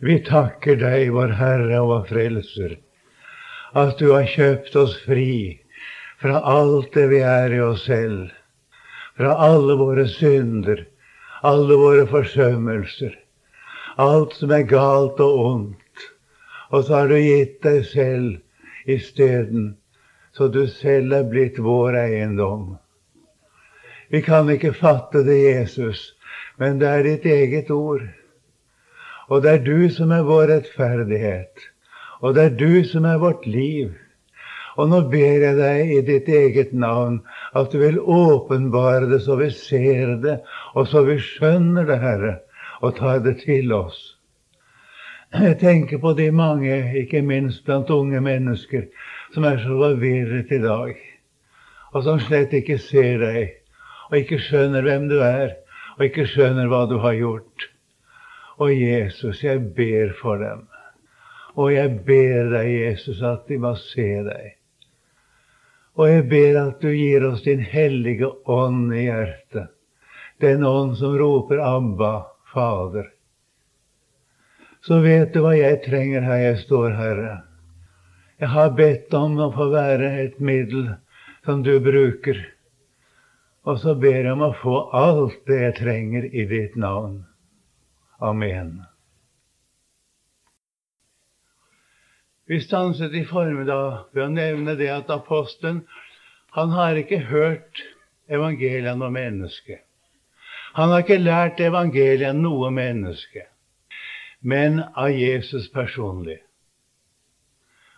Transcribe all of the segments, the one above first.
Vi takker deg, vår Herre og vår Frelser, at du har kjøpt oss fri fra alt det vi er i oss selv, fra alle våre synder, alle våre forsømmelser, alt som er galt og ondt. Og så har du gitt deg selv isteden, så du selv er blitt vår eiendom. Vi kan ikke fatte det, Jesus, men det er ditt eget ord. Og det er du som er vår rettferdighet. Og det er du som er vårt liv. Og nå ber jeg deg i ditt eget navn at du vil åpenbare det så vi ser det, og så vi skjønner det, Herre, og tar det til oss. Jeg tenker på de mange, ikke minst blant unge mennesker, som er så forvirret i dag, og som slett ikke ser deg, og ikke skjønner hvem du er, og ikke skjønner hva du har gjort. Og Jesus, jeg ber for dem. Og jeg ber deg, Jesus, at de må se deg. Og jeg ber at du gir oss din hellige ånd i hjertet. Den ånd som roper 'Abba, Fader'. Så vet du hva jeg trenger her jeg står, Herre. Jeg har bedt om å få være et middel som du bruker. Og så ber jeg om å få alt det jeg trenger i ditt navn. Amen. Vi stanset i formiddag ved å nevne det at apostelen han har ikke hørt evangeliet om mennesket. Han har ikke lært evangeliet av noe menneske, men av Jesus personlig.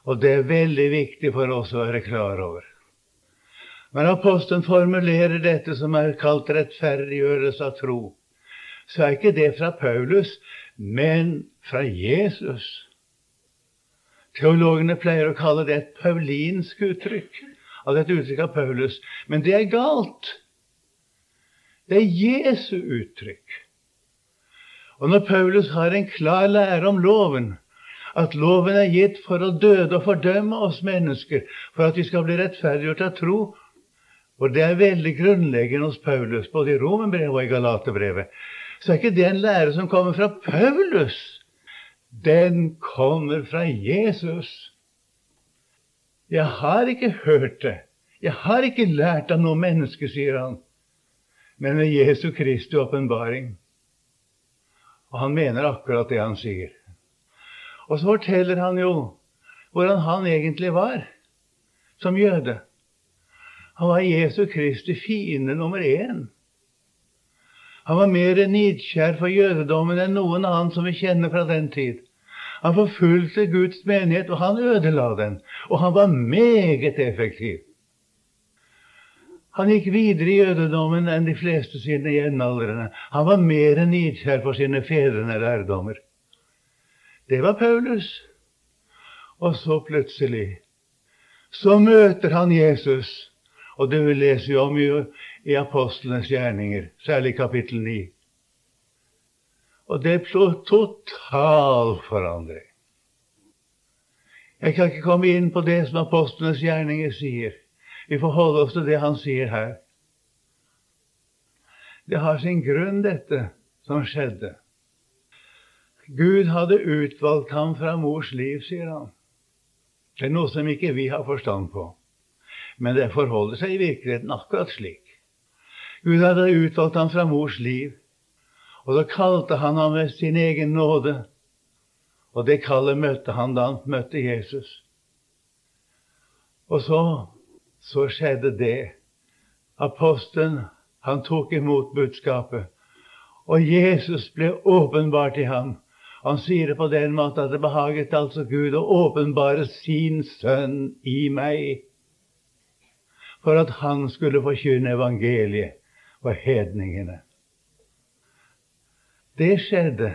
Og det er veldig viktig for oss å være klar over. Men apostelen formulerer dette som er kalt rettferdiggjørelse av tro, så er ikke det fra Paulus, men fra Jesus. Teologene pleier å kalle det et paulinsk uttrykk. Av et uttrykk av Paulus. Men det er galt. Det er Jesu uttrykk. Og når Paulus har en klar lære om loven, at loven er gitt for å døde og fordømme oss mennesker, for at vi skal bli rettferdiggjort av tro, og det er veldig grunnleggende hos Paulus, både i Romerbrevet og i Galaterbrevet, så er ikke det en lære som kommer fra Paulus. Den kommer fra Jesus. Jeg har ikke hørt det. Jeg har ikke lært av noe menneske, sier han, men ved Jesu Kristi åpenbaring. Og han mener akkurat det han sier. Og så forteller han jo hvordan han egentlig var som jøde. Han var Jesu Kristi fiende nummer én. Han var mer nidkjær for jødedommen enn noen annen som vi kjenner fra den tid. Han forfulgte Guds menighet, og han ødela den. Og han var meget effektiv. Han gikk videre i jødedommen enn de fleste sine jevnaldrende. Han var mer nidkjær for sine fedrene lærdommer. Det var Paulus. Og så plutselig så møter han Jesus. Og det vi leser jo om i apostlenes gjerninger, særlig kapittel 9. Og det er total forandring. Jeg kan ikke komme inn på det som apostlenes gjerninger sier. Vi får holde oss til det han sier her. Det har sin grunn, dette som skjedde. Gud hadde utvalgt ham fra mors liv, sier han. Det er noe som ikke vi har forstand på. Men det forholder seg i virkeligheten akkurat slik. Gud hadde utvalgt ham fra mors liv, og da kalte han ham med sin egen nåde. Og det kallet møtte han da han møtte Jesus. Og så, så skjedde det. Apostelen, han tok imot budskapet, og Jesus ble åpenbart i ham. Han sier det på den måten at det behaget altså Gud å åpenbare sin sønn i meg, for at han skulle forkynne evangeliet var hedningene. Det skjedde.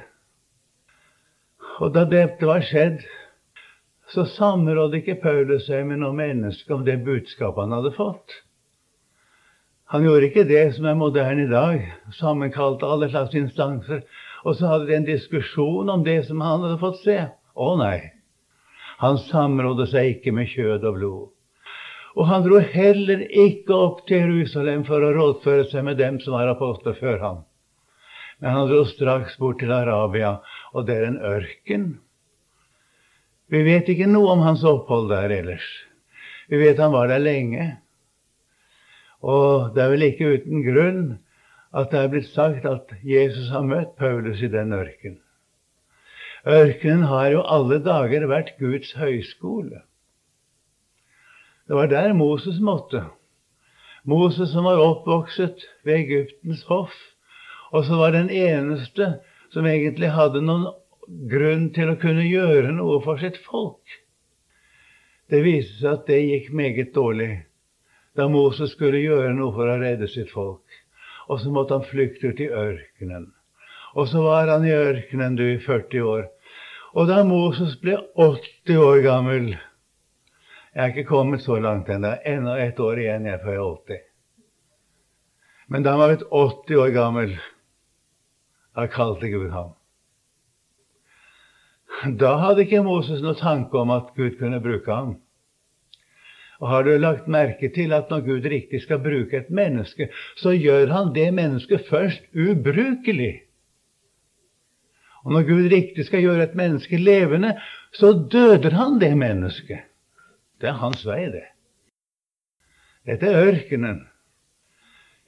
Og da dette var skjedd, så samrådde ikke Paulus seg med noe menneske om det budskapet han hadde fått. Han gjorde ikke det som er moderne i dag, sammenkalte alle slags instanser, og så hadde de en diskusjon om det som han hadde fått se. Å nei, han samrådde seg ikke med kjød og blod. Og han dro heller ikke opp til Jerusalem for å rådføre seg med dem som var apostler før ham. Men han dro straks bort til Arabia, og det er en ørken. Vi vet ikke noe om hans opphold der ellers. Vi vet han var der lenge. Og det er vel ikke uten grunn at det er blitt sagt at Jesus har møtt Paulus i den ørken. Ørkenen har jo alle dager vært Guds høyskole. Det var der Moses måtte. Moses som var oppvokset ved Egyptens hoff, og som var den eneste som egentlig hadde noen grunn til å kunne gjøre noe for sitt folk. Det viste seg at det gikk meget dårlig da Moses skulle gjøre noe for å redde sitt folk. Og så måtte han flykte ut i ørkenen. Og så var han i ørkenen du i 40 år. Og da Moses ble 80 år gammel Jeg er ikke kommet så langt ennå. Enda ett år igjen jeg før jeg er 80. Men da han var blitt 80 år gammel, da kalte Gud ham. Da hadde ikke Moses noen tanke om at Gud kunne bruke ham. Og har du lagt merke til at når Gud riktig skal bruke et menneske, så gjør han det mennesket først ubrukelig. Og når Gud riktig skal gjøre et menneske levende, så døder han det mennesket. Det er hans vei, det. Dette er ørkenen.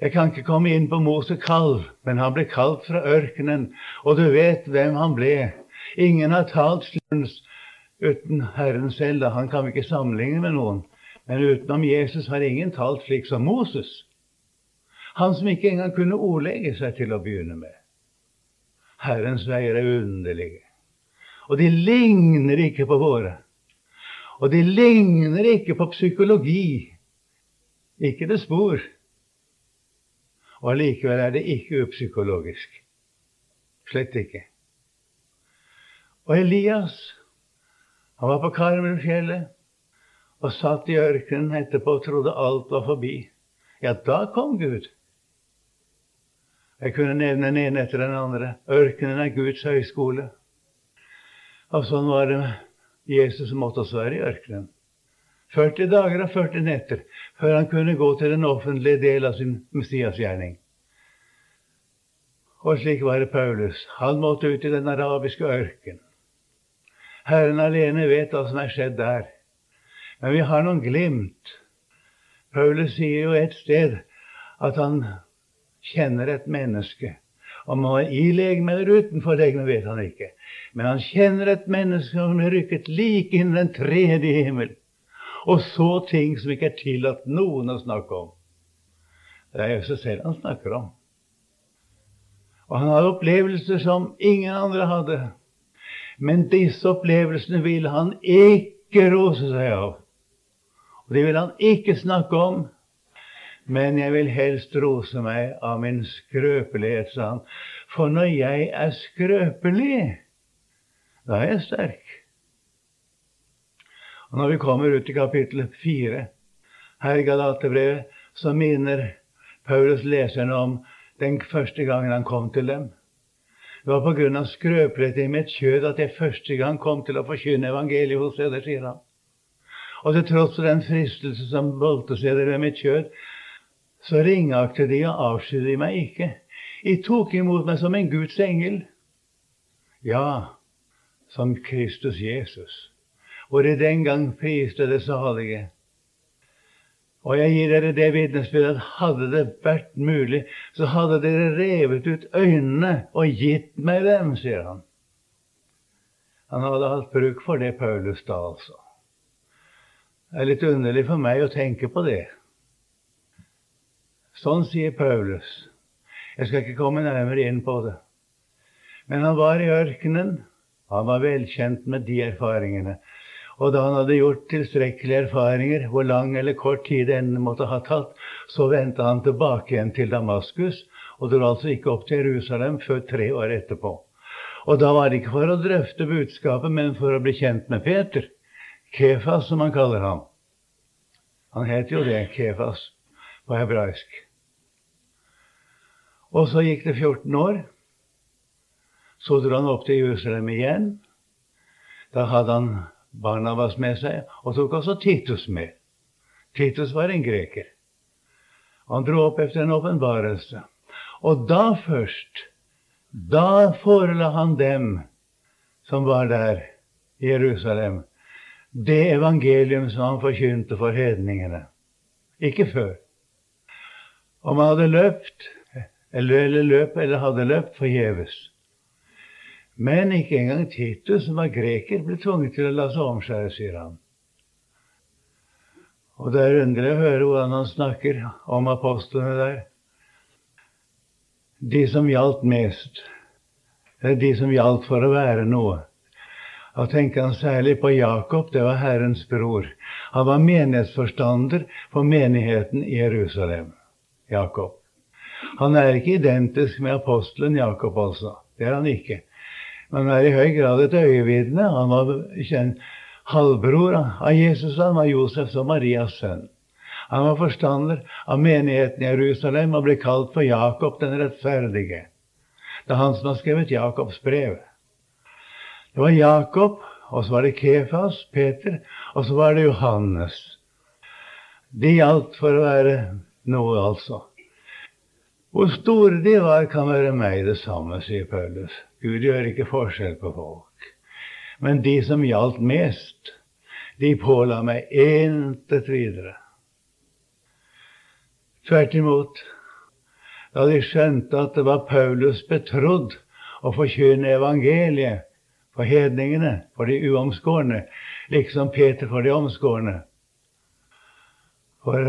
Jeg kan ikke komme inn på Mose kalv, men han ble kalt fra ørkenen, og du vet hvem han ble. Ingen har talt uten Herren selv, da han kan vi ikke sammenligne med noen. Men utenom Jesus har ingen talt slik som Moses. Han som ikke engang kunne ordlegge seg til å begynne med. Herrens veier er underlige. Og de ligner ikke på våre. Og de ligner ikke på psykologi. Ikke det spor. Og allikevel er det ikke upsykologisk. Slett ikke. Og Elias, han var på Karmelfjellet og satt i ørkenen etterpå og trodde alt var forbi. Ja, da kom Gud. Jeg kunne nevne den ene etter den andre. Ørkenen er Guds høyskole. Og sånn var det Jesus måtte også være i ørkenen. 40 dager og 40 netter før han kunne gå til den offentlige del av sin Messiasgjerning. Og slik var det Paulus. Han måtte ut i den arabiske ørken. Herren alene vet hva som er skjedd der. Men vi har noen glimt. Paulus sier jo et sted at han kjenner et menneske. Om han er i legeme eller utenfor legeme, vet han ikke. Men han kjenner et menneske som er rykket like inn i den tredje himmel, og så ting som ikke er tillatt noen å snakke om. Det er jo seg selv han snakker om. Og han har opplevelser som ingen andre hadde. Men disse opplevelsene vil han ikke rose seg av. Og det vil han ikke snakke om. Men jeg vil helst rose meg av min skrøpelighet, sa han. For når jeg er skrøpelig, da er jeg sterk. Og når vi kommer ut i kapittel fire her i Galaterbrevet, så minner Paulus leserne om den første gangen han kom til dem. Det var av skrøpelighet i mitt kjød at jeg første gang kom til å forkynne evangeliet hos dere, sier han. Og til tross for den fristelse som voldte seg ved mitt kjød, så ringaktet de og avskydde de meg ikke. De tok imot meg som en Guds engel. Ja, som Kristus Jesus, hvor i den gang priste det salige. Og jeg gir dere det vitnesbyrdet at hadde det vært mulig, så hadde dere revet ut øynene og gitt meg dem, sier han. Han hadde hatt bruk for det Paulus da, altså. Det er litt underlig for meg å tenke på det. Sånn sier Paulus. Jeg skal ikke komme nærmere inn på det. Men han var i ørkenen. Han var velkjent med de erfaringene. Og da han hadde gjort tilstrekkelige erfaringer, hvor lang eller kort tid det måtte ha tatt, så vendte han tilbake igjen til Damaskus, og dro altså ikke opp til Jerusalem før tre år etterpå. Og da var det ikke for å drøfte budskapet, men for å bli kjent med Peter. Kefas, som han kaller ham. Han het jo det, Kefas, på hebraisk. Og så gikk det 14 år. Så dro han opp til Jerusalem igjen. Da hadde han Barnabas med seg, og tok også Titus med. Titus var en greker. Han dro opp etter en åpenbarelse. Og da først Da forela han dem som var der i Jerusalem, det evangelium som han forkynte for hedningene. Ikke før. Om han hadde løpt, eller, eller løp, eller hadde løpt forgjeves. Men ikke engang Titus, som var greker, ble tvunget til å la seg omskjære, sier han. Og det er underlig å høre hvordan han snakker om apostlene der. De som gjaldt mest, det er de som gjaldt for å være noe. Da tenker han særlig på Jakob, det var Herrens bror. Han var menighetsforstander for menigheten i Jerusalem. Jakob. Han er ikke identisk med apostelen Jakob, altså. Det er han ikke. Men er i høy grad et øyevitne. Han var kjent halvbror av Jesus. Han var Josefs og Marias sønn. Han var forstander av menigheten i Jerusalem og ble kalt for Jakob den rettferdige. Det er han som har skrevet Jakobs brev. Det var Jakob, og så var det Kefas, Peter, og så var det Johannes. De gjaldt for å være noe, altså. Hvor store de var, kan være meg det samme, sier Paulus. Gud gjør ikke forskjell på folk. Men de som gjaldt mest, de påla meg intet videre. Tvert imot, da de skjønte at det var Paulus betrodd å forkynne evangeliet for hedningene, for de uomskårne, liksom Peter for de omskårne. For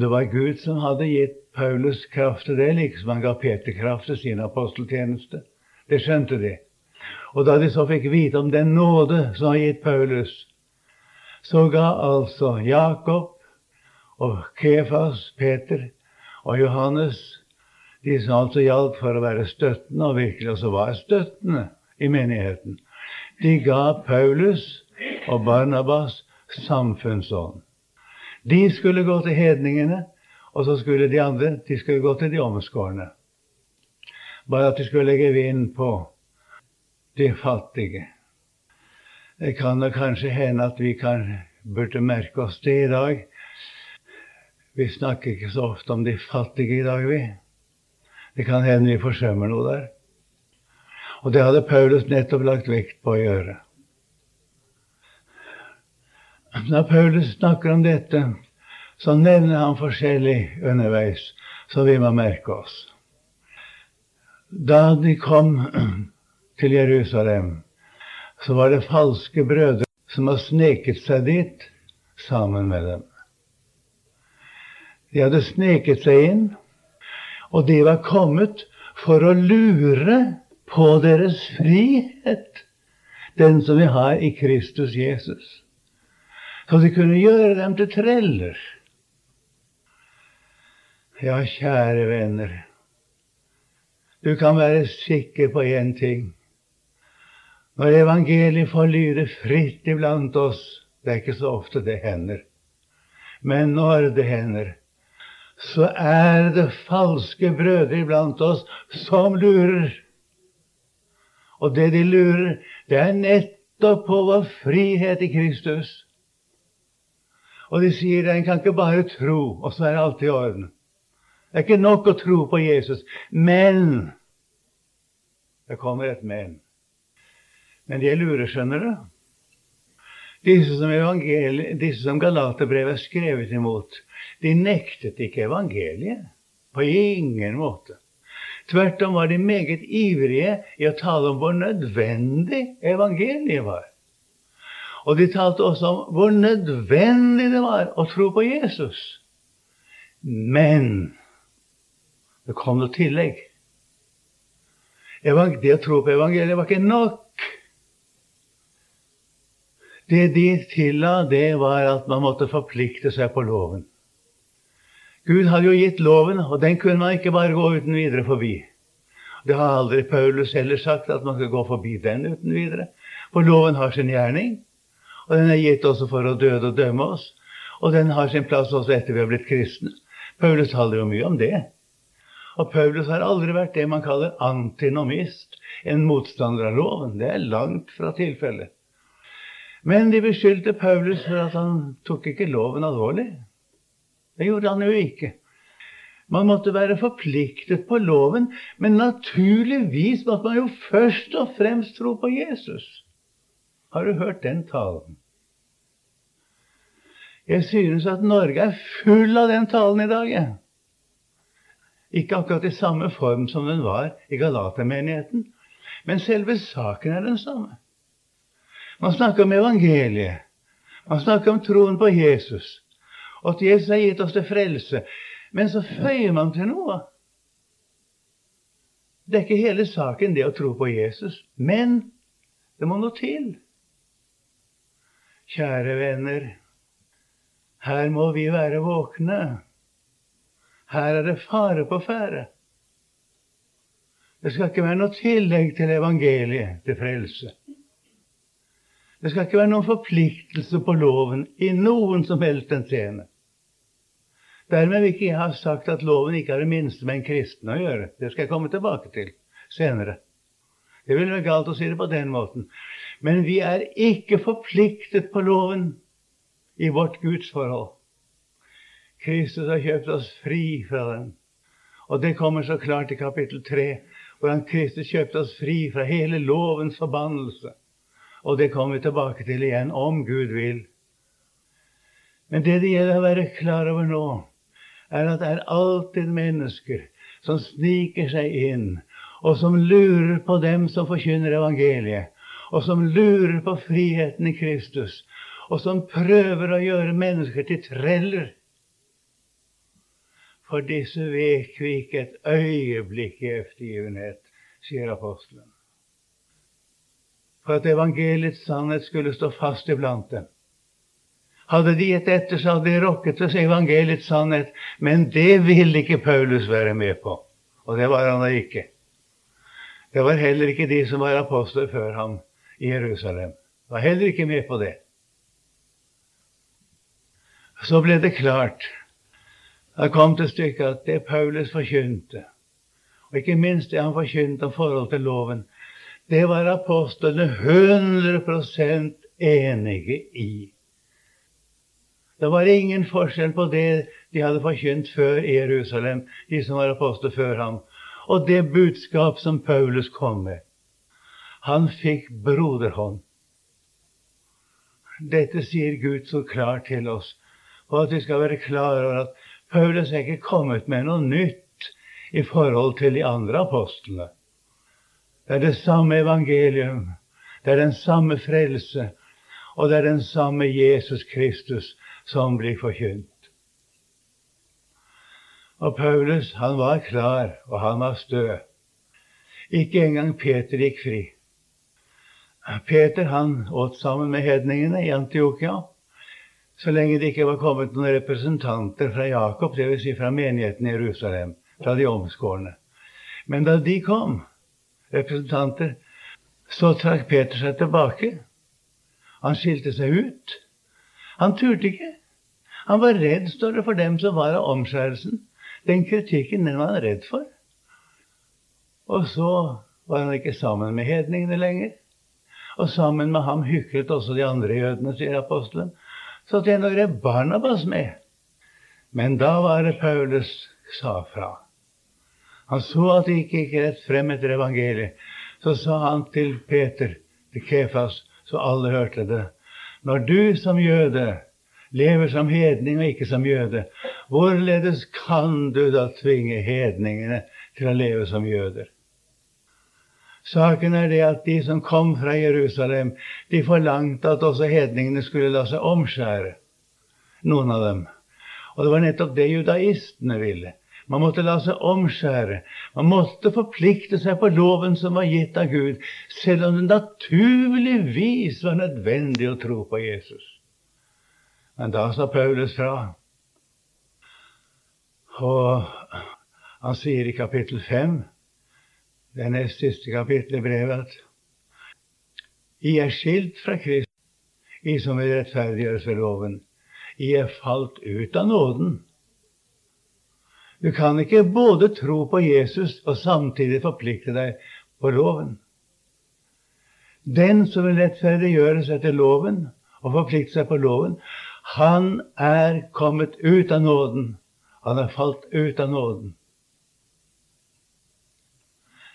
det var Gud som hadde gitt Paulus kraft til det, liksom han ga Peter kraft til sin aposteltjeneste. Det skjønte de. Og da de så fikk vite om den nåde som var gitt Paulus, så ga altså Jakob og Kefas, Peter og Johannes, de som altså gjaldt for å være støttende, og virkelig også var støttende i menigheten, de ga Paulus og Barnabas samfunnsånd. De skulle gå til hedningene, og så skulle de andre de skulle gå til de omskårne. Bare at de skulle legge vind på de fattige. Det kan da kanskje hende at vi kan, burde merke oss det i dag. Vi snakker ikke så ofte om de fattige i dag, vi. Det kan hende vi forsømmer noe der. Og det hadde Paulus nettopp lagt vekt på å gjøre. Når Paulus snakker om dette, så nevner han forskjellig underveis, så vi må merke oss. Da de kom til Jerusalem, så var det falske brødre som har sneket seg dit sammen med dem. De hadde sneket seg inn, og de var kommet for å lure på deres frihet, den som vi har i Kristus Jesus. Så de kunne gjøre dem til treller. Ja, kjære venner. Du kan være sikker på én ting. Når evangeliet får lyde fritt iblant oss Det er ikke så ofte det hender. Men når det hender, så er det falske brødre iblant oss som lurer. Og det de lurer, det er nettopp på vår frihet i Kristus. Og de sier en kan ikke bare tro, og så er alt i orden. Det er ikke nok å tro på Jesus. Men Det kommer et men. Men de er lure, skjønner du. Disse som, disse som Galaterbrevet er skrevet imot, de nektet ikke evangeliet. På ingen måte. Tvert om var de meget ivrige i å tale om hvor nødvendig evangeliet var. Og de talte også om hvor nødvendig det var å tro på Jesus. Men det kom noe tillegg. Det å tro på evangeliet var ikke nok. Det de tilla, det var at man måtte forplikte seg på loven. Gud hadde jo gitt loven, og den kunne man ikke bare gå uten videre forbi. Det har aldri Paulus heller sagt, at man skal gå forbi den uten videre. For loven har sin gjerning, og den er gitt også for å døde og dømme oss. Og den har sin plass også etter vi har blitt kristne. Paulus taler jo mye om det. Og Paulus har aldri vært det man kaller antinomist, en motstander av loven. Det er langt fra tilfellet. Men de beskyldte Paulus for at han tok ikke loven alvorlig. Det gjorde han jo ikke. Man måtte være forpliktet på loven, men naturligvis måtte man jo først og fremst tro på Jesus. Har du hørt den talen? Jeg synes at Norge er full av den talen i dag. Jeg. Ikke akkurat i samme form som den var i Galatermenigheten, men selve saken er den samme. Man snakker om evangeliet. Man snakker om troen på Jesus. Og at Jesus har gitt oss til frelse. Men så føyer man til noe. Det er ikke hele saken, det å tro på Jesus. Men det må noe til. Kjære venner, her må vi være våkne. Her er det fare på ferde. Det skal ikke være noe tillegg til evangeliet til frelse. Det skal ikke være noen forpliktelse på loven i noen som helst henseende. Dermed vil ikke jeg ha sagt at loven ikke har det minste med en kristen å gjøre. Det skal jeg komme tilbake til senere. Det ville være galt å si det på den måten. Men vi er ikke forpliktet på loven i vårt gudsforhold. Kristus har kjøpt oss fri fra den. Og det kommer så klart i kapittel 3, hvordan Kristus kjøpte oss fri fra hele lovens forbannelse. Og det kommer vi tilbake til igjen, om Gud vil. Men det det gjelder å være klar over nå, er at det er alltid mennesker som sniker seg inn, og som lurer på dem som forkynner evangeliet, og som lurer på friheten i Kristus, og som prøver å gjøre mennesker til treller. For disse vek vi ikke et øyeblikk i eftergivenhet, sier apostelen. For at evangeliets sannhet skulle stå fast iblant dem. Hadde de gitt etter, så hadde de rokket ved evangeliets sannhet. Men det ville ikke Paulus være med på. Og det var han da ikke. Det var heller ikke de som var apostler før ham i Jerusalem. Var heller ikke med på det. Så ble det klart det kom til stykket at det Paulus forkynte, og ikke minst det han forkynte om forhold til loven, det var apostlene 100% enige i. Det var ingen forskjell på det de hadde forkynt før i Jerusalem, de som var apostler før ham, og det budskap som Paulus kom med. Han fikk broderhånd. Dette sier Gud så klart til oss, og at vi skal være klar over at Paulus er ikke kommet med noe nytt i forhold til de andre apostlene. Det er det samme evangelium, det er den samme frelse, og det er den samme Jesus Kristus som blir forkynt. Og Paulus, han var klar, og han var stø. Ikke engang Peter gikk fri. Peter han åt sammen med hedningene i Antiokia så lenge det ikke var kommet noen representanter fra Jakob, dvs. Si fra menigheten i Jerusalem, fra de omskårne. Men da de kom, representanter, så trakk Peter seg tilbake. Han skilte seg ut. Han turte ikke. Han var redd, står det, for dem som var av omskjærelsen. Den kritikken den var han redd for. Og så var han ikke sammen med hedningene lenger. Og sammen med ham hyklet også de andre jødene, sier apostelen. Så til når er Barnabas med. Men da var det Paulus sa fra. Han så at det ikke gikk rett frem etter evangeliet. Så sa han til Peter, til Kefas, så alle hørte det. Når du som jøde lever som hedning og ikke som jøde, hvorledes kan du da tvinge hedningene til å leve som jøder? Saken er det at de som kom fra Jerusalem, de forlangte at også hedningene skulle la seg omskjære. Noen av dem. Og det var nettopp det judaistene ville. Man måtte la seg omskjære. Man måtte forplikte seg på loven som var gitt av Gud, selv om det naturligvis var nødvendig å tro på Jesus. Men da sa Paulus fra. Og han sier i kapittel 5, det nest siste kapittelet i brevet, I er skilt fra Kristus, I som vil rettferdiggjøres ved loven. I er falt ut av nåden. Du kan ikke både tro på Jesus og samtidig forplikte deg på loven. Den som vil rettferdiggjøres etter loven og forplikte seg på loven, han er kommet ut av nåden Han er falt ut av nåden.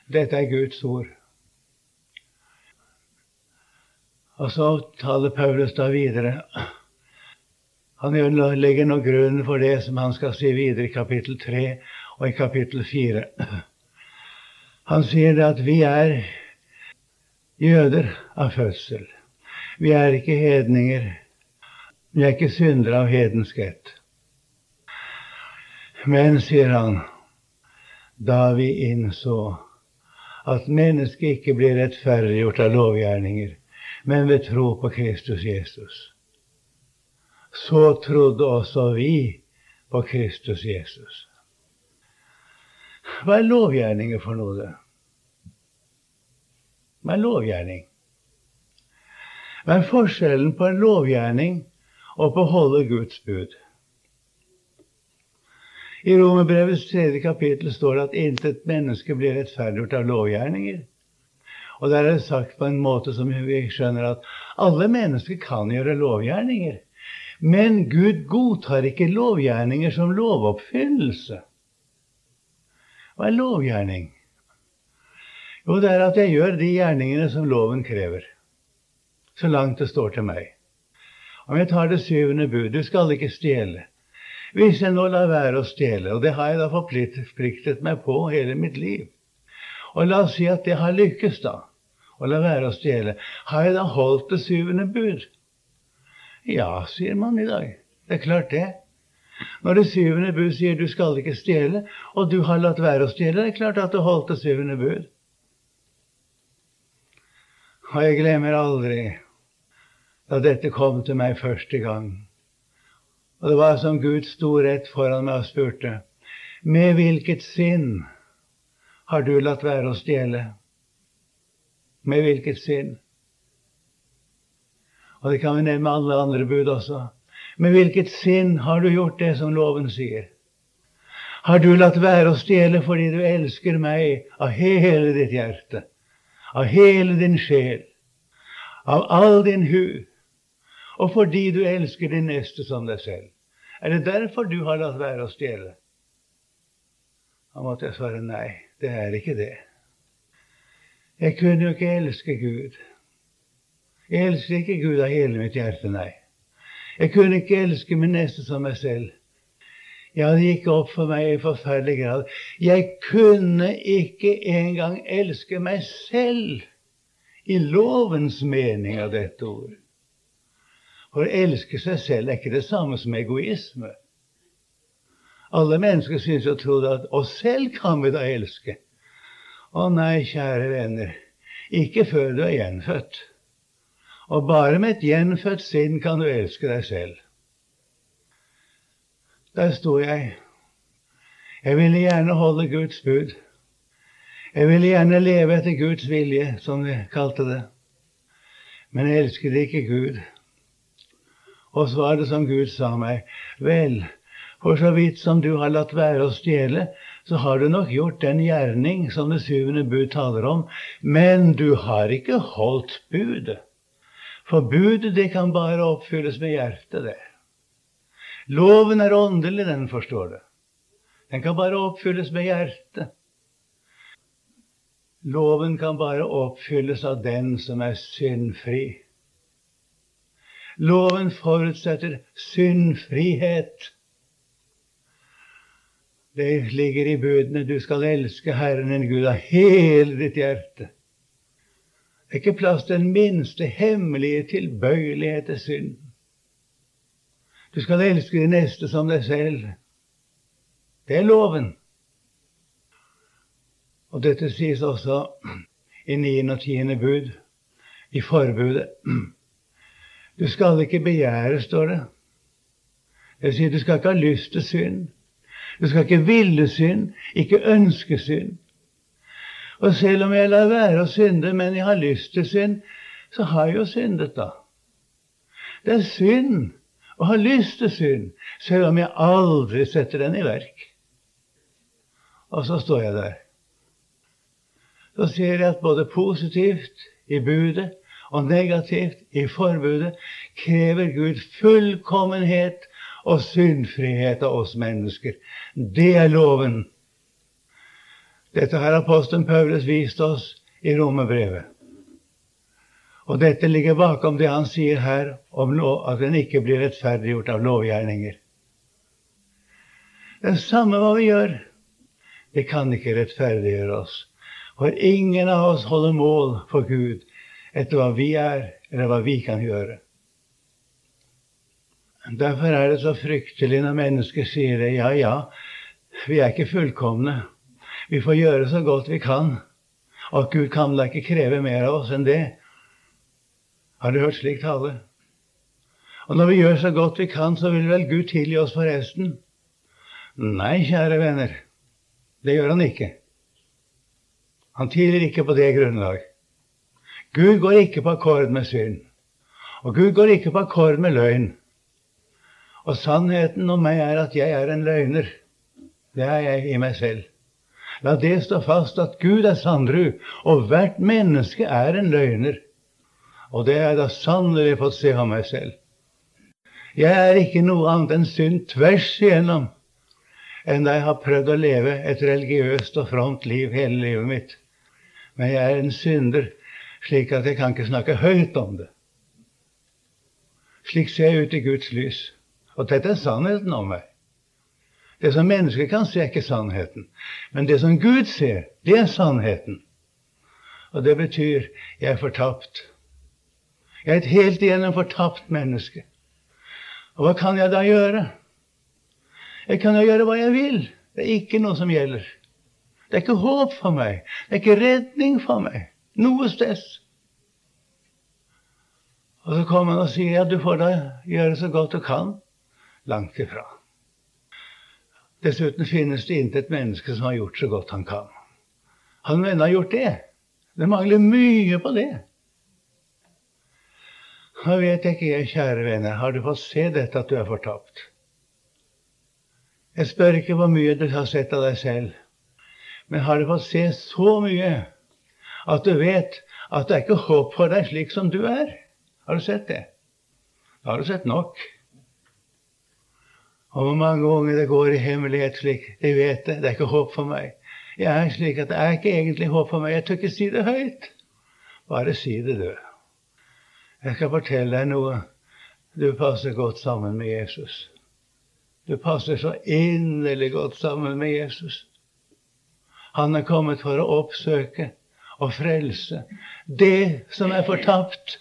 Dette er Guds ord. Og så taler Paulus da videre. Han legger nå grunnen for det som han skal si videre i kapittel 3 og i kapittel 4. Han sier det at vi er jøder av fødsel. Vi er ikke hedninger. Vi er ikke syndere av hedenskhet. Men, sier han, da vi innså at mennesket ikke blir rettferdiggjort av lovgjerninger, men ved tro på Kristus Jesus. Så trodde også vi på Kristus Jesus. Hva er lovgjerninger for noe? Hva er lovgjerning? Hva er forskjellen på en lovgjerning og på å holde Guds bud? I Romerbrevets tredje kapittel står det at intet menneske blir rettferdiggjort av lovgjerninger. Og der er det sagt på en måte som vi skjønner at alle mennesker kan gjøre lovgjerninger. Men Gud godtar ikke lovgjerninger som lovoppfyllelse. Hva er lovgjerning? Jo, det er at jeg gjør de gjerningene som loven krever. Så langt det står til meg. Om jeg tar det syvende bud du skal ikke stjele. Hvis jeg nå lar være å stjele, og det har jeg da forpliktet meg på hele mitt liv Og la oss si at det har lykkes, da, å la være å stjele. Har jeg da holdt det syvende bud? Ja, sier man i dag. Det er klart, det. Når det syvende bud sier du skal ikke stjele, og du har latt være å stjele, det er klart at du holdt det syvende bud. Og jeg glemmer aldri da dette kom til meg første gang. Og det var som Gud sto rett foran meg og spurte, med hvilket sinn har du latt være å stjele? Med hvilket sinn? Og det kan vi nevne med alle andre bud også. Med hvilket sinn har du gjort det som loven sier? Har du latt være å stjele fordi du elsker meg av hele ditt hjerte, av hele din sjel, av all din hu, og fordi du elsker din neste som deg selv? Er det derfor du har latt være å stjele? Da måtte jeg svare nei, det er ikke det. Jeg kunne jo ikke elske Gud. Jeg elsker ikke Gud av hele mitt hjerte, nei. Jeg kunne ikke elske min neste som meg selv. Ja, det gikk opp for meg i forferdelig grad. Jeg kunne ikke engang elske meg selv i lovens mening av dette ord. For å elske seg selv er ikke det samme som egoisme. Alle mennesker synes å tro at oss selv kan vi da elske. Å nei, kjære venner, ikke før du er gjenfødt. Og bare med et gjenfødt sinn kan du elske deg selv. Der sto jeg. Jeg ville gjerne holde Guds bud. Jeg ville gjerne leve etter Guds vilje, som vi kalte det. Men jeg elsket ikke Gud. Og så var det som Gud sa meg, vel, for så vidt som du har latt være å stjele, så har du nok gjort den gjerning som det syvende bud taler om, men du har ikke holdt budet. For budet, det kan bare oppfylles med hjertet, det. Loven er åndelig, den forstår du. Den kan bare oppfylles med hjertet. Loven kan bare oppfylles av den som er syndfri. Loven forutsetter syndfrihet. Det ligger i budene du skal elske Herren din Gud av hele ditt hjerte. Det er ikke plass til den minste hemmelige tilbøyelighet til synd. Du skal elske de neste som deg selv. Det er loven. Og dette sies også i niende og tiende bud, i forbudet. Du skal ikke begjære, står det. Det vil si, du skal ikke ha lyst til synd. Du skal ikke ville synd, ikke ønske synd. Og selv om jeg lar være å synde, men jeg har lyst til synd, så har jeg jo syndet, da. Det er synd å ha lyst til synd, selv om jeg aldri setter den i verk. Og så står jeg der. Så ser jeg at både positivt i budet og negativt i forbudet krever Gud fullkommenhet og syndfrihet av oss mennesker. Det er loven. Dette har apostelen Paulus vist oss i romerbrevet. Og dette ligger bakom det han sier her om at en ikke blir rettferdiggjort av lovgjerninger. Det samme hva vi gjør, det kan ikke rettferdiggjøre oss. For ingen av oss holder mål for Gud etter hva vi er, eller hva vi kan gjøre. Derfor er det så fryktelig når mennesker sier det. Ja, ja, vi er ikke fullkomne. Vi får gjøre så godt vi kan. Og Gud kan da ikke kreve mer av oss enn det. Har du hørt slik tale? Og når vi gjør så godt vi kan, så vil vel Gud tilgi oss for resten? Nei, kjære venner, det gjør han ikke. Han tilgir ikke på det grunnlag. Gud går ikke på akkord med synd. Og Gud går ikke på akkord med løgn. Og sannheten om meg er at jeg er en løgner. Det er jeg i meg selv. La det stå fast at Gud er sannru, og hvert menneske er en løgner. Og det har jeg da sannelig fått se av meg selv. Jeg er ikke noe annet enn synd tvers igjennom enn da jeg har prøvd å leve et religiøst og fromt liv hele livet mitt. Men jeg er en synder, slik at jeg kan ikke snakke høyt om det. Slik ser jeg ut i Guds lys. Og dette er sannheten om meg. Det som mennesker kan se, er ikke sannheten. Men det som Gud ser, det er sannheten. Og det betyr jeg er fortapt. Jeg er et helt igjennom fortapt menneske. Og hva kan jeg da gjøre? Jeg kan jo gjøre hva jeg vil. Det er ikke noe som gjelder. Det er ikke håp for meg. Det er ikke redning for meg. Noe sted. Og så kommer han og sier ja, du får da gjøre så godt du kan langt ifra. Dessuten finnes det intet menneske som har gjort så godt han kan. Han mener har gjort det. Det mangler mye på det. Nå vet jeg ikke, jeg, kjære venner, har du fått se dette at du er fortapt? Jeg spør ikke hvor mye du har sett av deg selv, men har du fått se så mye at du vet at det er ikke håp for deg slik som du er? Har du sett det? Da har du sett nok. Og hvor mange unge det går i hemmelighet slik. De vet det. Det er ikke håp for meg. Jeg er slik at det er ikke egentlig håp for meg. Jeg tør ikke si det høyt. Bare si det, du. Jeg skal fortelle deg noe. Du passer godt sammen med Jesus. Du passer så inderlig godt sammen med Jesus. Han er kommet for å oppsøke og frelse det som er fortapt.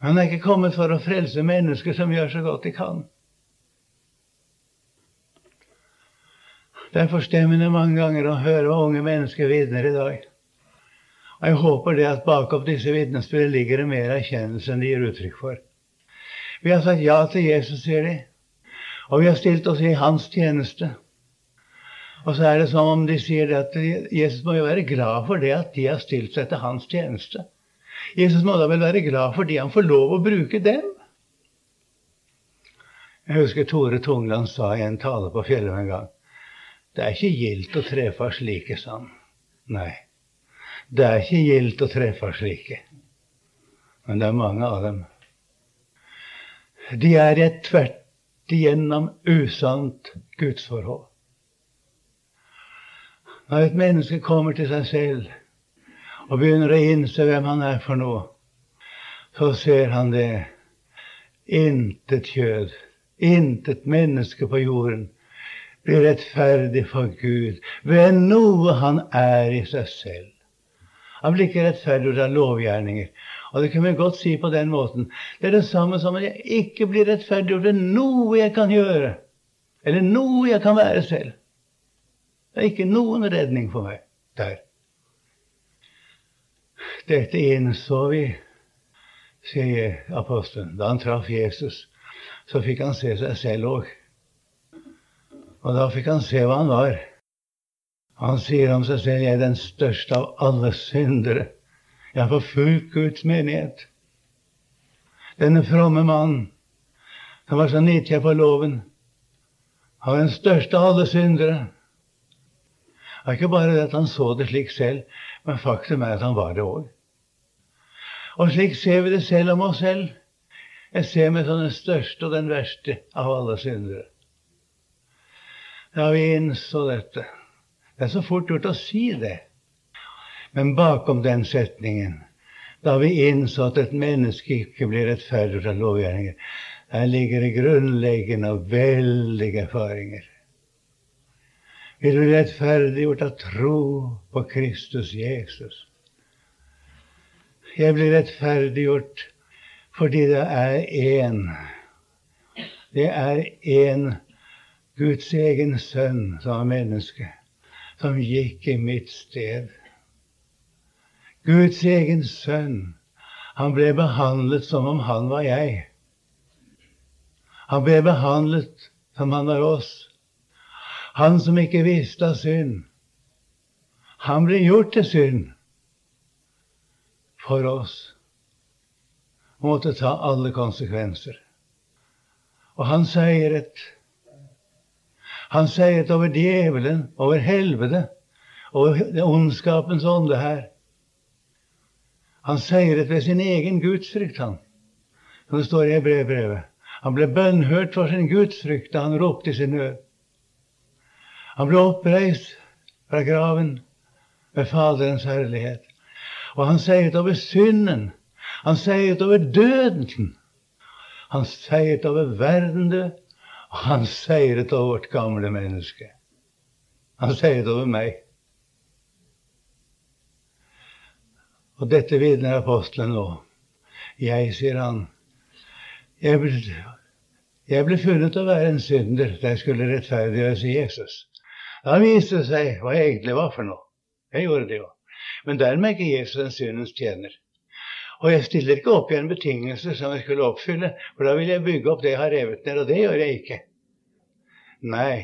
Han er ikke kommet for å frelse mennesker som gjør så godt de kan. Det er forstemmende mange ganger å høre hva unge mennesker vitner i dag. Og jeg håper det at bakom disse vitnesbyrdene ligger det mer erkjennelse enn de gir uttrykk for. Vi har sagt ja til Jesus, sier de, og vi har stilt oss i hans tjeneste. Og så er det som om de sier at Jesus må jo være glad for det at de har stilt seg til hans tjeneste. Jesus må da vel være glad fordi han får lov å bruke dem. Jeg husker Tore Tungland sa i en tale på fjellet en gang det er ikke gildt å treffe slike, sa han. Nei, det er ikke gildt å treffe slike. Men det er mange av dem. De er et tvert igjennom usant gudsforhold. Når et menneske kommer til seg selv og begynner å innse hvem han er for noe, så ser han det. Intet kjød, intet menneske på jorden blir rettferdig for Gud ved noe han er i seg selv. Han blir ikke rettferdig ut av lovgjerninger. Og det kan vi godt si på den måten. Det er det samme som at jeg ikke blir rettferdig ut av noe jeg kan gjøre, eller noe jeg kan være selv. Det er ikke noen redning for meg der. Dette innså vi, sier apostelen. Da han traff Jesus, så fikk han se seg selv òg. Og da fikk han se hva han var. Han sier om seg selv 'Jeg er den største av alle syndere'. Jeg har forfulgt Guds menighet. Denne fromme mannen som var så nidkjær på loven, han var den største av alle syndere. Er ikke bare det at han så det slik selv, men faktum er at han var det òg. Og slik ser vi det selv om oss selv. Jeg ser meg som den største og den verste av alle syndere. Da vi innså dette Det er så fort gjort å si det. Men bakom den setningen, da vi innså at et menneske ikke blir rettferdig fra lovgjerninger, der ligger det grunnleggende og veldige erfaringer. Vi blir rettferdiggjort av tro på Kristus Jesus. Jeg blir rettferdiggjort fordi det er én. Det er én Guds egen sønn som er menneske, som gikk i mitt sted. Guds egen sønn. Han ble behandlet som om han var jeg. Han ble behandlet som han var oss. Han som ikke visste av synd. Han ble gjort til synd for oss måtte ta alle konsekvenser. Og han seiret. Han seiret over djevelen, over helvete, over ondskapens ånde her. Han seiret ved sin egen gudsfrykt, han. Som det står i brevbrevet. Han ble bønnhørt for sin gudsfrykt da han ropte i sin nød. Han ble oppreist fra graven med Faderens herlighet. Og han seiret over synden han seiret over døden. Han seiret over verden, du. Og han seiret over vårt gamle menneske. Han seiret over meg. Og dette vitner apostelen nå. Jeg, sier han, jeg ble, jeg ble funnet å være en synder da jeg skulle rettferdiggjøres i Jesus. Da viste det seg hva jeg egentlig var for noe. Jeg gjorde det jo. Men dermed er ikke Jesus en syndens tjener. Og jeg stiller ikke opp igjen betingelser som jeg skulle oppfylle, for da vil jeg bygge opp det jeg har revet ned, og det gjør jeg ikke. Nei,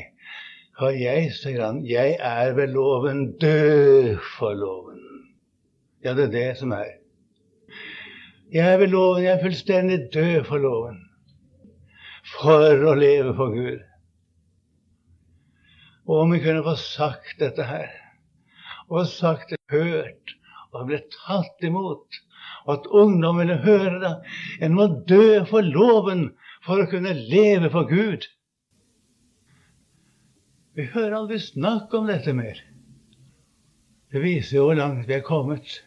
for jeg, sier han, jeg er ved loven død for loven. Ja, det er det som er. Jeg er ved loven, jeg er fullstendig død for loven. For å leve for Gud. Og om vi kunne få sagt dette her, og sagt det hørt, og blitt tatt imot og at ungdom ville høre det. En må dø for loven for å kunne leve for Gud. Vi hører aldri snakk om dette mer. Det viser jo hvor langt vi er kommet.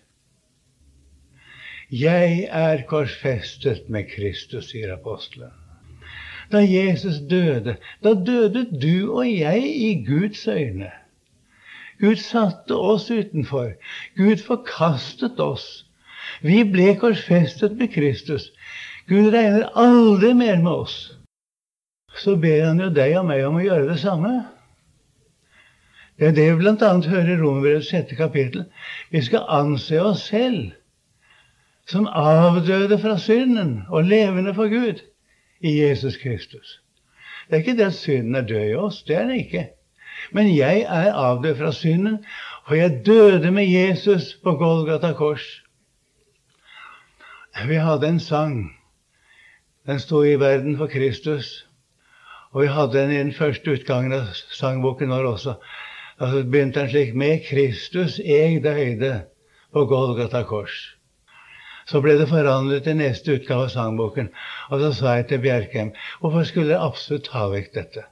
Jeg er korsfestet med Kristus, sier apostelen. Da Jesus døde, da døde du og jeg i Guds øyne. Gud satte oss utenfor. Gud forkastet oss. Vi ble korsfestet med Kristus. Gud regner aldri mer med oss. Så ber han jo deg og meg om å gjøre det samme. Det er det vi bl.a. hører i Romerbrevets sjette kapittel. Vi skal anse oss selv som avdøde fra synden og levende for Gud i Jesus Kristus. Det er ikke det at synden er død i oss. Det er den ikke. Men jeg er avdød fra synden, for jeg døde med Jesus på Golgata kors. Vi hadde en sang. Den sto i Verden for Kristus. Og vi hadde den i den første utgangen av sangboken vår også. Da begynte den slik Med Kristus eg døyde på Golgata kors. Så ble det forandret i neste utgave av sangboken. Og så sa jeg til Bjerkheim hvorfor skulle jeg absolutt ta vekk dette?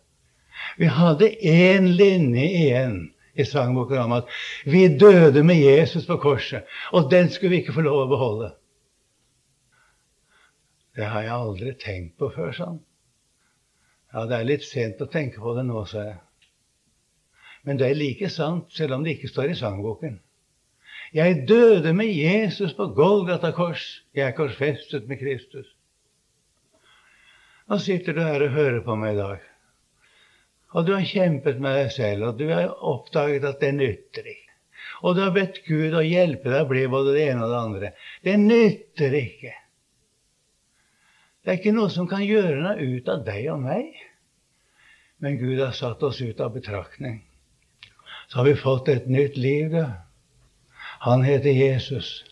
Vi hadde én linje igjen i sangboken om at vi døde med Jesus på korset. Og den skulle vi ikke få lov å beholde. Det har jeg aldri tenkt på før, sånn. Ja, det er litt sent å tenke på det nå, sa jeg. Men det er like sant, selv om det ikke står i sangboken. Jeg døde med Jesus på Golgata kors. Jeg er korsfestet med Kristus. Nå sitter du her og hører på meg i dag. Og du har kjempet med deg selv, og du har oppdaget at det nytter ikke. Og du har bedt Gud å hjelpe deg å bli både det ene og det andre. Det nytter ikke. Det er ikke noe som kan gjøre noe ut av deg og meg. Men Gud har satt oss ut av betraktning. Så har vi fått et nytt liv, da. Han heter Jesus.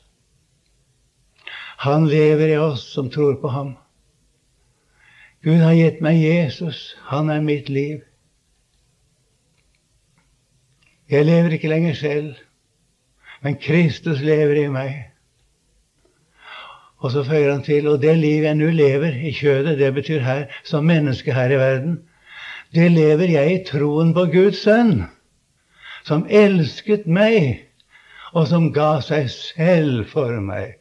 Han lever i oss som tror på ham. Gud har gitt meg Jesus. Han er mitt liv. Jeg lever ikke lenger selv, men Kristus lever i meg. Og så føyer han til og det liv jeg nå lever i kjødet, det betyr her som menneske her i verden, det lever jeg i troen på Guds sønn, som elsket meg, og som ga seg selv for meg.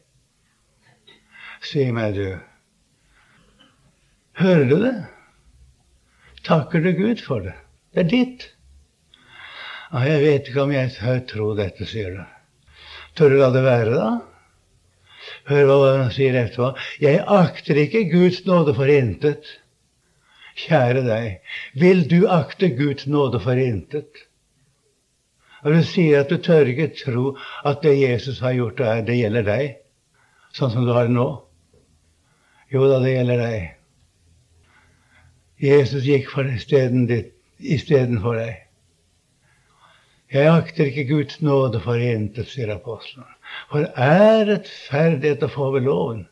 Si meg, du, hører du det? Takker du Gud for det? Det er ditt. Ja, jeg vet ikke om jeg tør tro dette, sier du. Tør du la det være, da? Hør hva han sier etterpå. Jeg akter ikke Guds nåde for intet. Kjære deg, vil du akte Guds nåde for intet? Og du sier at du tør ikke tro at det Jesus har gjort, det gjelder deg, sånn som du har det nå. Jo da, det gjelder deg. Jesus gikk for istedenfor deg. Jeg akter ikke Guds nåde for intet, sier apostelen. For er rettferdighet å få ved loven?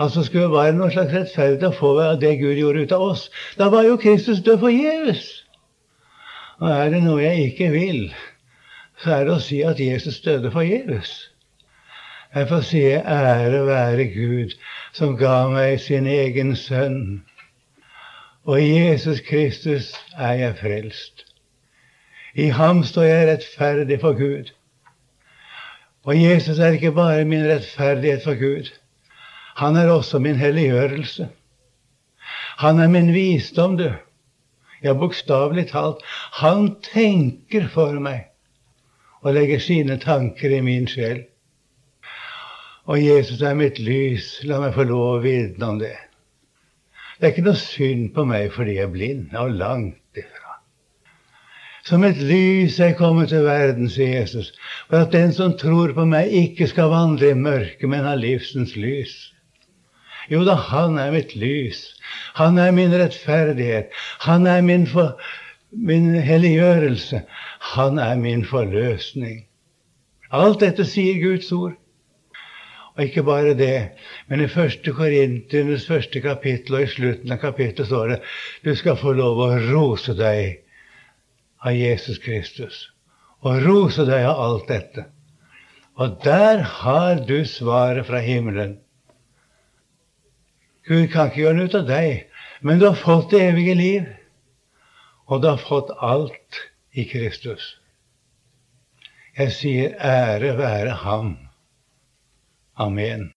Altså skulle det være noen slags rettferdighet å få ved det Gud gjorde ut av oss. Da var jo Kristus død forgjeves. Og er det noe jeg ikke vil, så er det å si at Jesus døde forgjeves. Jeg får si ære være Gud, som ga meg sin egen sønn. Og i Jesus Kristus er jeg frelst. I ham står jeg rettferdig for Gud. Og Jesus er ikke bare min rettferdighet for Gud. Han er også min helliggjørelse. Han er min visdom, du. Ja, bokstavelig talt. Han tenker for meg og legger sine tanker i min sjel. Og Jesus er mitt lys. La meg få lov å vitne om det. Det er ikke noe synd på meg fordi jeg er blind. Og langt ifra. Som et lys er jeg kommet til verden, sier Jesus, for at den som tror på meg, ikke skal vandre i mørket, men ha livsens lys. Jo da, han er mitt lys. Han er min rettferdighet. Han er min, for, min helliggjørelse. Han er min forløsning. Alt dette sier Guds ord. Og ikke bare det, men i første Korinternes første kapittel og i slutten av kapittelet står det du skal få lov å rose deg av Jesus Kristus og rose deg av alt dette. Og der har du svaret fra himmelen. Gud kan ikke gjøre noe ut av deg, men du har fått det evige liv. Og du har fått alt i Kristus. Jeg sier ære være Ham. Amen.